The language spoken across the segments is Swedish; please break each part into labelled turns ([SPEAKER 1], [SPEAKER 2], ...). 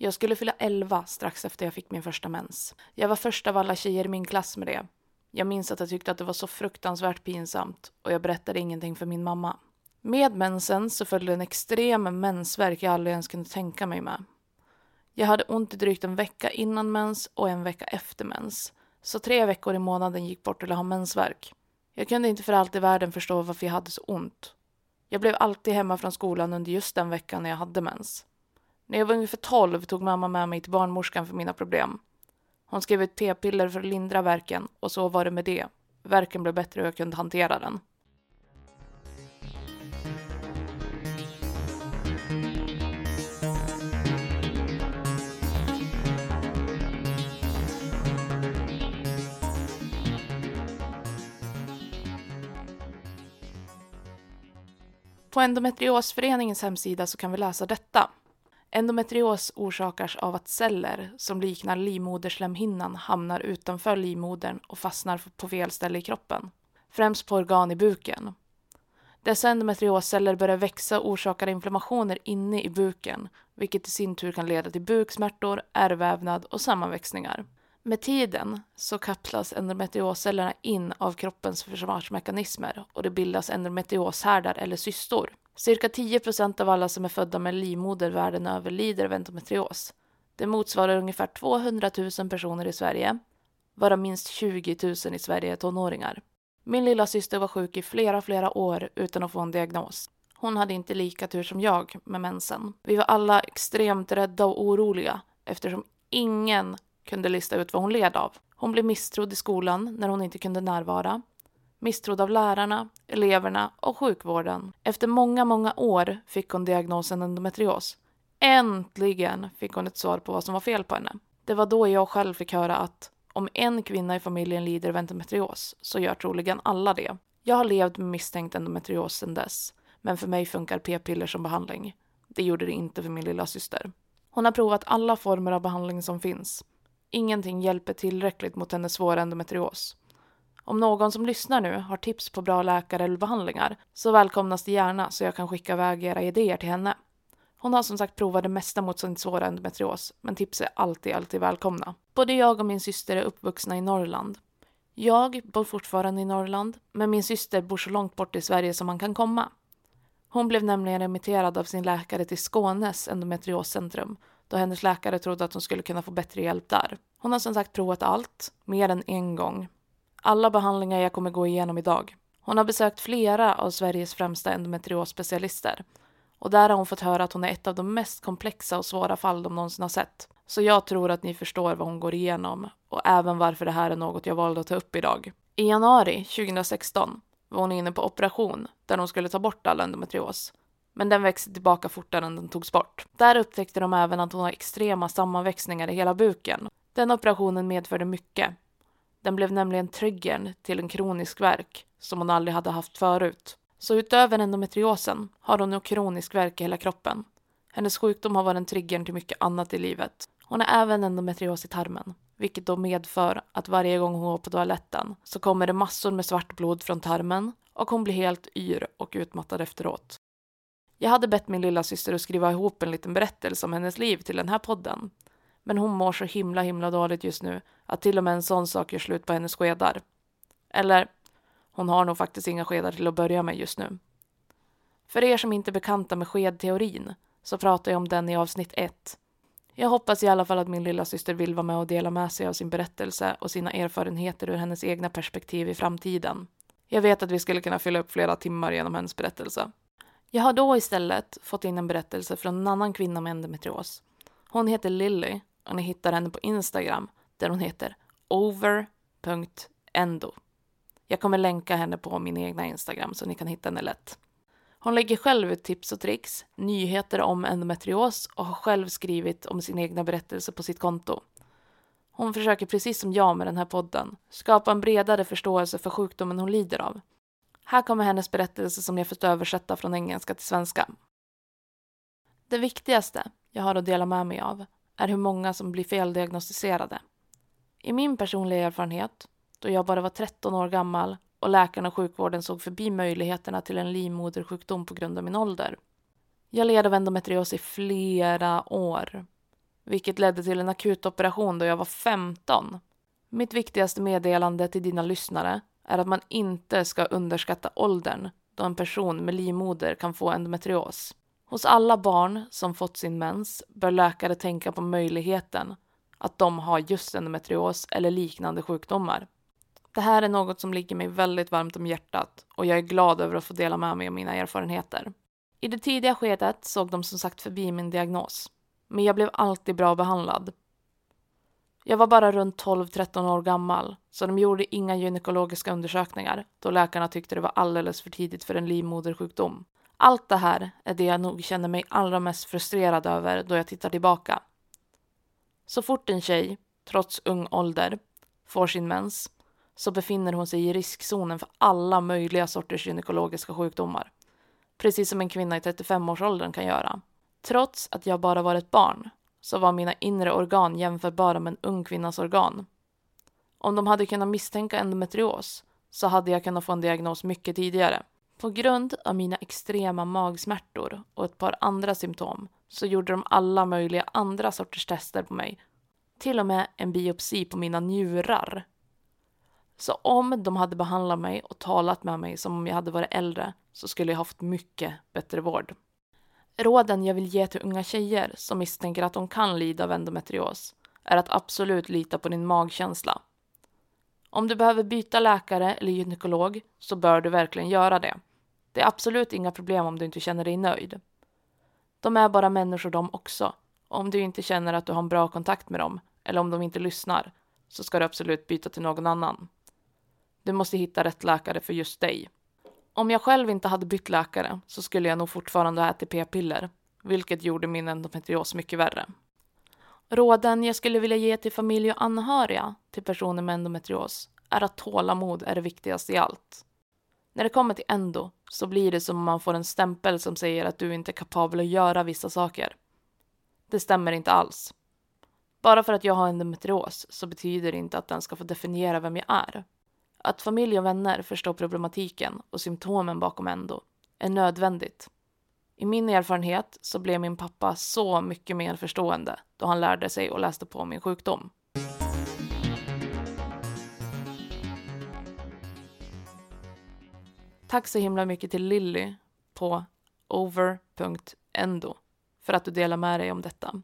[SPEAKER 1] Jag skulle fylla 11 strax efter jag fick min första mens. Jag var först av alla tjejer i min klass med det. Jag minns att jag tyckte att det var så fruktansvärt pinsamt och jag berättade ingenting för min mamma. Med mensen så följde en extrem mensvärk jag aldrig ens kunde tänka mig med. Jag hade ont i drygt en vecka innan mens och en vecka efter mens. Så tre veckor i månaden gick bort till att ha mensvärk. Jag kunde inte för allt i världen förstå varför jag hade så ont. Jag blev alltid hemma från skolan under just den veckan när jag hade mens. När jag var ungefär 12 tog mamma med mig till barnmorskan för mina problem. Hon skrev ut p-piller för att lindra värken och så var det med det. Värken blev bättre och jag kunde hantera den. På Endometriosföreningens hemsida så kan vi läsa detta. Endometrios orsakas av att celler som liknar livmoderslemhinnan hamnar utanför livmodern och fastnar på fel ställe i kroppen, främst på organ i buken. Dessa endometriosceller börjar växa och orsakar inflammationer inne i buken, vilket i sin tur kan leda till buksmärtor, ärrvävnad och sammanväxningar. Med tiden så kapslas endometrioscellerna in av kroppens försvarsmekanismer och det bildas endometrioshärdar eller cystor. Cirka 10 procent av alla som är födda med livmoder världen över lider av endometrios. Det motsvarar ungefär 200 000 personer i Sverige, varav minst 20 000 i Sverige är tonåringar. Min lilla syster var sjuk i flera, flera år utan att få en diagnos. Hon hade inte lika tur som jag med mensen. Vi var alla extremt rädda och oroliga eftersom ingen kunde lista ut vad hon led av. Hon blev misstrodd i skolan när hon inte kunde närvara. Misstrodd av lärarna, eleverna och sjukvården. Efter många, många år fick hon diagnosen endometrios. Äntligen fick hon ett svar på vad som var fel på henne. Det var då jag själv fick höra att om en kvinna i familjen lider av endometrios så gör troligen alla det. Jag har levt med misstänkt endometrios sedan dess, men för mig funkar p-piller som behandling. Det gjorde det inte för min lilla syster. Hon har provat alla former av behandling som finns. Ingenting hjälper tillräckligt mot hennes svåra endometrios. Om någon som lyssnar nu har tips på bra läkare eller behandlingar så välkomnas det gärna så jag kan skicka iväg era idéer till henne. Hon har som sagt provat det mesta mot sin svåra endometrios, men tips är alltid, alltid välkomna. Både jag och min syster är uppvuxna i Norrland. Jag bor fortfarande i Norrland, men min syster bor så långt bort i Sverige som man kan komma. Hon blev nämligen remitterad av sin läkare till Skånes endometrioscentrum då hennes läkare trodde att hon skulle kunna få bättre hjälp där. Hon har som sagt provat allt, mer än en gång. Alla behandlingar jag kommer gå igenom idag. Hon har besökt flera av Sveriges främsta endometriosspecialister och där har hon fått höra att hon är ett av de mest komplexa och svåra fall de någonsin har sett. Så jag tror att ni förstår vad hon går igenom och även varför det här är något jag valde att ta upp idag. I januari 2016 var hon inne på operation där hon skulle ta bort all endometrios men den växte tillbaka fortare än den togs bort. Där upptäckte de även att hon har extrema sammanväxningar i hela buken. Den operationen medförde mycket. Den blev nämligen triggern till en kronisk värk som hon aldrig hade haft förut. Så utöver endometriosen har hon nu kronisk värk i hela kroppen. Hennes sjukdom har varit en trigger till mycket annat i livet. Hon har även endometrios i tarmen, vilket då medför att varje gång hon går på toaletten så kommer det massor med svart blod från tarmen och hon blir helt yr och utmattad efteråt. Jag hade bett min lilla syster att skriva ihop en liten berättelse om hennes liv till den här podden. Men hon mår så himla himla dåligt just nu att till och med en sån sak gör slut på hennes skedar. Eller, hon har nog faktiskt inga skedar till att börja med just nu. För er som inte är bekanta med skedteorin så pratar jag om den i avsnitt 1. Jag hoppas i alla fall att min lilla syster vill vara med och dela med sig av sin berättelse och sina erfarenheter ur hennes egna perspektiv i framtiden. Jag vet att vi skulle kunna fylla upp flera timmar genom hennes berättelse. Jag har då istället fått in en berättelse från en annan kvinna med endometrios. Hon heter Lilly och ni hittar henne på Instagram där hon heter over.endo. Jag kommer länka henne på min egna Instagram så ni kan hitta henne lätt. Hon lägger själv ut tips och tricks, nyheter om endometrios och har själv skrivit om sin egna berättelse på sitt konto. Hon försöker precis som jag med den här podden skapa en bredare förståelse för sjukdomen hon lider av här kommer hennes berättelse som jag fått översätta från engelska till svenska. Det viktigaste jag har att dela med mig av är hur många som blir feldiagnostiserade. I min personliga erfarenhet, då jag bara var 13 år gammal och läkarna och sjukvården såg förbi möjligheterna till en livmodersjukdom på grund av min ålder. Jag led av endometrios i flera år. vilket ledde till en akutoperation då jag var 15. Mitt viktigaste meddelande till dina lyssnare är att man inte ska underskatta åldern då en person med livmoder kan få endometrios. Hos alla barn som fått sin mens bör läkare tänka på möjligheten att de har just endometrios eller liknande sjukdomar. Det här är något som ligger mig väldigt varmt om hjärtat och jag är glad över att få dela med mig av mina erfarenheter. I det tidiga skedet såg de som sagt förbi min diagnos, men jag blev alltid bra behandlad. Jag var bara runt 12-13 år gammal, så de gjorde inga gynekologiska undersökningar då läkarna tyckte det var alldeles för tidigt för en livmodersjukdom. Allt det här är det jag nog känner mig allra mest frustrerad över då jag tittar tillbaka. Så fort en tjej, trots ung ålder, får sin mens så befinner hon sig i riskzonen för alla möjliga sorters gynekologiska sjukdomar. Precis som en kvinna i 35-årsåldern kan göra. Trots att jag bara var ett barn så var mina inre organ jämförbara med en ung kvinnas organ. Om de hade kunnat misstänka endometrios så hade jag kunnat få en diagnos mycket tidigare. På grund av mina extrema magsmärtor och ett par andra symptom så gjorde de alla möjliga andra sorters tester på mig. Till och med en biopsi på mina njurar. Så om de hade behandlat mig och talat med mig som om jag hade varit äldre så skulle jag haft mycket bättre vård. Råden jag vill ge till unga tjejer som misstänker att de kan lida av endometrios är att absolut lita på din magkänsla. Om du behöver byta läkare eller gynekolog så bör du verkligen göra det. Det är absolut inga problem om du inte känner dig nöjd. De är bara människor de också. Om du inte känner att du har en bra kontakt med dem eller om de inte lyssnar så ska du absolut byta till någon annan. Du måste hitta rätt läkare för just dig. Om jag själv inte hade bytt läkare så skulle jag nog fortfarande ha ätit p-piller, vilket gjorde min endometrios mycket värre. Råden jag skulle vilja ge till familj och anhöriga till personer med endometrios är att tålamod är det viktigaste i allt. När det kommer till endo så blir det som om man får en stämpel som säger att du inte är kapabel att göra vissa saker. Det stämmer inte alls. Bara för att jag har endometrios så betyder det inte att den ska få definiera vem jag är. Att familj och vänner förstår problematiken och symptomen bakom endo är nödvändigt. I min erfarenhet så blev min pappa så mycket mer förstående då han lärde sig och läste på min sjukdom. Tack så himla mycket till Lilly på over.endo för att du delar med dig om detta.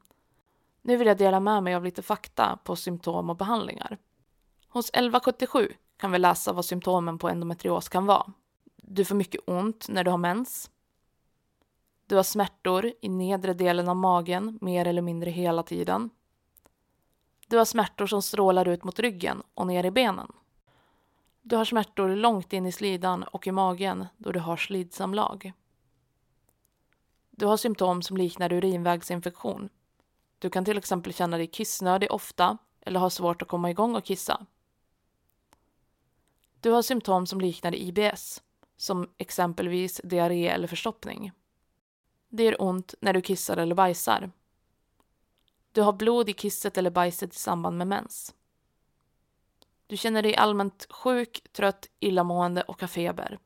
[SPEAKER 1] Nu vill jag dela med mig av lite fakta på symptom och behandlingar. Hos 1177 kan vi läsa vad symptomen på endometrios kan vara. Du får mycket ont när du har mens. Du har smärtor i nedre delen av magen mer eller mindre hela tiden. Du har smärtor som strålar ut mot ryggen och ner i benen. Du har smärtor långt in i slidan och i magen då du har slidsamlag. Du har symptom som liknar urinvägsinfektion. Du kan till exempel känna dig kissnödig ofta eller ha svårt att komma igång och kissa. Du har symptom som liknar IBS, som exempelvis diarré eller förstoppning. Det gör ont när du kissar eller bajsar. Du har blod i kisset eller bajset i samband med mens. Du känner dig allmänt sjuk, trött, illamående och har feber.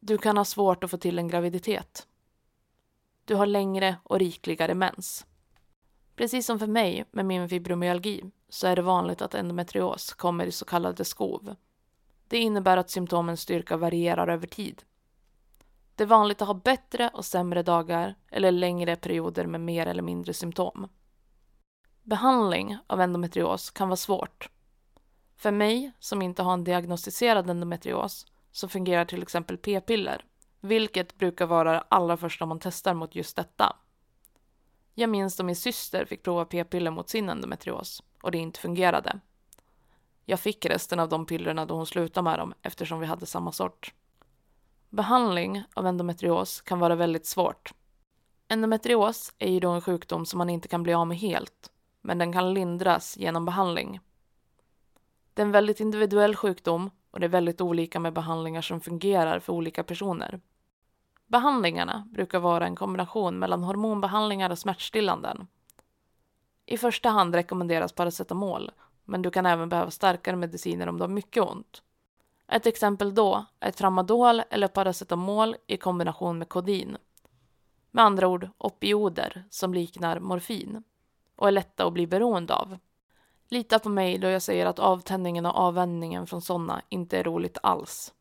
[SPEAKER 1] Du kan ha svårt att få till en graviditet. Du har längre och rikligare mens. Precis som för mig med min fibromyalgi så är det vanligt att endometrios kommer i så kallade skov. Det innebär att symptomens styrka varierar över tid. Det är vanligt att ha bättre och sämre dagar eller längre perioder med mer eller mindre symptom. Behandling av endometrios kan vara svårt. För mig, som inte har en diagnostiserad endometrios, så fungerar till exempel p-piller, vilket brukar vara det allra första man testar mot just detta. Jag minns då min syster fick prova p-piller mot sin endometrios och det inte fungerade. Jag fick resten av de pillerna då hon slutade med dem eftersom vi hade samma sort. Behandling av endometrios kan vara väldigt svårt. Endometrios är ju då en sjukdom som man inte kan bli av med helt, men den kan lindras genom behandling. Det är en väldigt individuell sjukdom och det är väldigt olika med behandlingar som fungerar för olika personer. Behandlingarna brukar vara en kombination mellan hormonbehandlingar och smärtstillanden. I första hand rekommenderas paracetamol, men du kan även behöva starkare mediciner om du har mycket ont. Ett exempel då är tramadol eller paracetamol i kombination med kodin. Med andra ord opioder som liknar morfin och är lätta att bli beroende av. Lita på mig då jag säger att avtändningen och avvänjningen från sådana inte är roligt alls.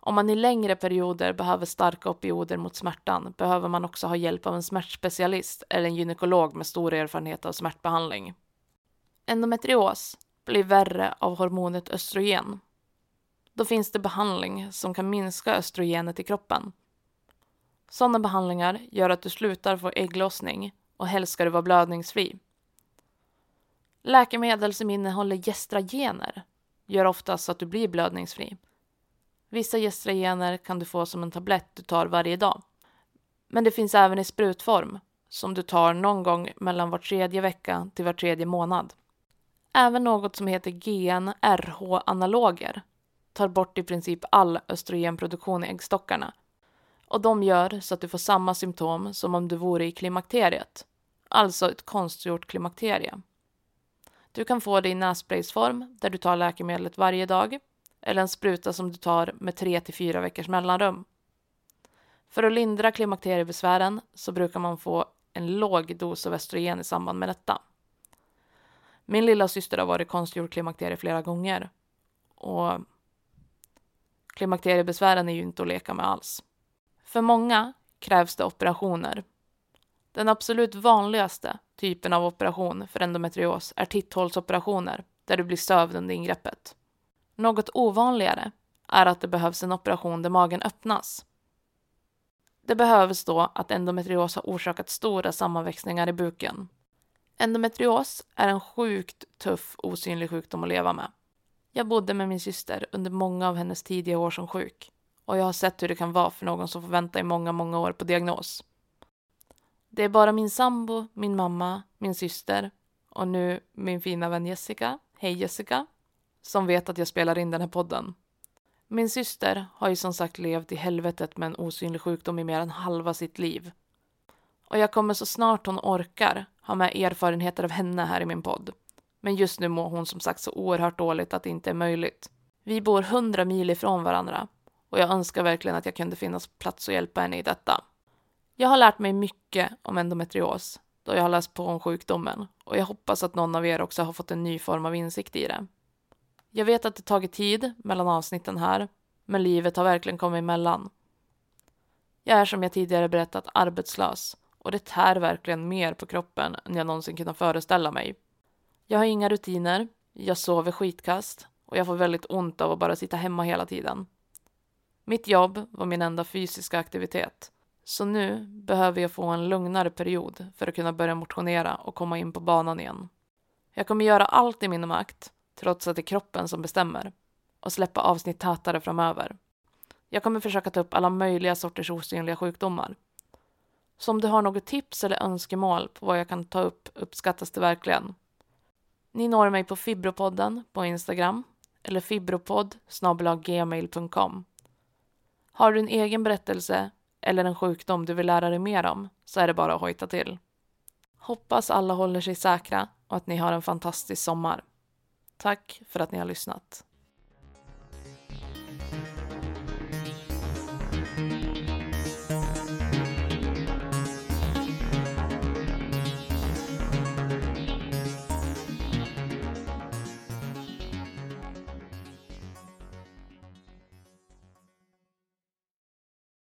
[SPEAKER 1] Om man i längre perioder behöver starka opioider mot smärtan behöver man också ha hjälp av en smärtspecialist eller en gynekolog med stor erfarenhet av smärtbehandling. Endometrios blir värre av hormonet östrogen. Då finns det behandling som kan minska östrogenet i kroppen. Sådana behandlingar gör att du slutar få ägglossning och helst ska du vara blödningsfri. Läkemedel som innehåller gestragener gör oftast att du blir blödningsfri. Vissa gestragener kan du få som en tablett du tar varje dag. Men det finns även i sprutform som du tar någon gång mellan var tredje vecka till var tredje månad. Även något som heter GnRH-analoger tar bort i princip all östrogenproduktion i äggstockarna. Och de gör så att du får samma symptom som om du vore i klimakteriet. Alltså ett konstgjort klimakterie. Du kan få det i nässpraysform där du tar läkemedlet varje dag eller en spruta som du tar med 3 till 4 veckors mellanrum. För att lindra klimakteriebesvären så brukar man få en låg dos av östrogen i samband med detta. Min lilla syster har varit konstgjord klimakterie flera gånger och klimakteriebesvären är ju inte att leka med alls. För många krävs det operationer. Den absolut vanligaste typen av operation för endometrios är titthålsoperationer där du blir sövd under ingreppet. Något ovanligare är att det behövs en operation där magen öppnas. Det behövs då att endometrios har orsakat stora sammanväxningar i buken. Endometrios är en sjukt tuff osynlig sjukdom att leva med. Jag bodde med min syster under många av hennes tidiga år som sjuk och jag har sett hur det kan vara för någon som får vänta i många, många år på diagnos. Det är bara min sambo, min mamma, min syster och nu min fina vän Jessica, hej Jessica, som vet att jag spelar in den här podden. Min syster har ju som sagt levt i helvetet med en osynlig sjukdom i mer än halva sitt liv. Och jag kommer så snart hon orkar ha med erfarenheter av henne här i min podd. Men just nu mår hon som sagt så oerhört dåligt att det inte är möjligt. Vi bor hundra mil ifrån varandra och jag önskar verkligen att jag kunde finnas på plats och hjälpa henne i detta. Jag har lärt mig mycket om endometrios då jag har läst på om sjukdomen och jag hoppas att någon av er också har fått en ny form av insikt i det. Jag vet att det tagit tid mellan avsnitten här, men livet har verkligen kommit emellan. Jag är som jag tidigare berättat arbetslös och det tär verkligen mer på kroppen än jag någonsin kunnat föreställa mig. Jag har inga rutiner, jag sover skitkast och jag får väldigt ont av att bara sitta hemma hela tiden. Mitt jobb var min enda fysiska aktivitet, så nu behöver jag få en lugnare period för att kunna börja motionera och komma in på banan igen. Jag kommer göra allt i min makt trots att det är kroppen som bestämmer, och släppa avsnitt tätare framöver. Jag kommer försöka ta upp alla möjliga sorters osynliga sjukdomar. Så om du har något tips eller önskemål på vad jag kan ta upp uppskattas det verkligen. Ni når mig på Fibropodden på Instagram eller fibropodd gmail.com. Har du en egen berättelse eller en sjukdom du vill lära dig mer om så är det bara att hojta till. Hoppas alla håller sig säkra och att ni har en fantastisk sommar. Tack för att ni har lyssnat.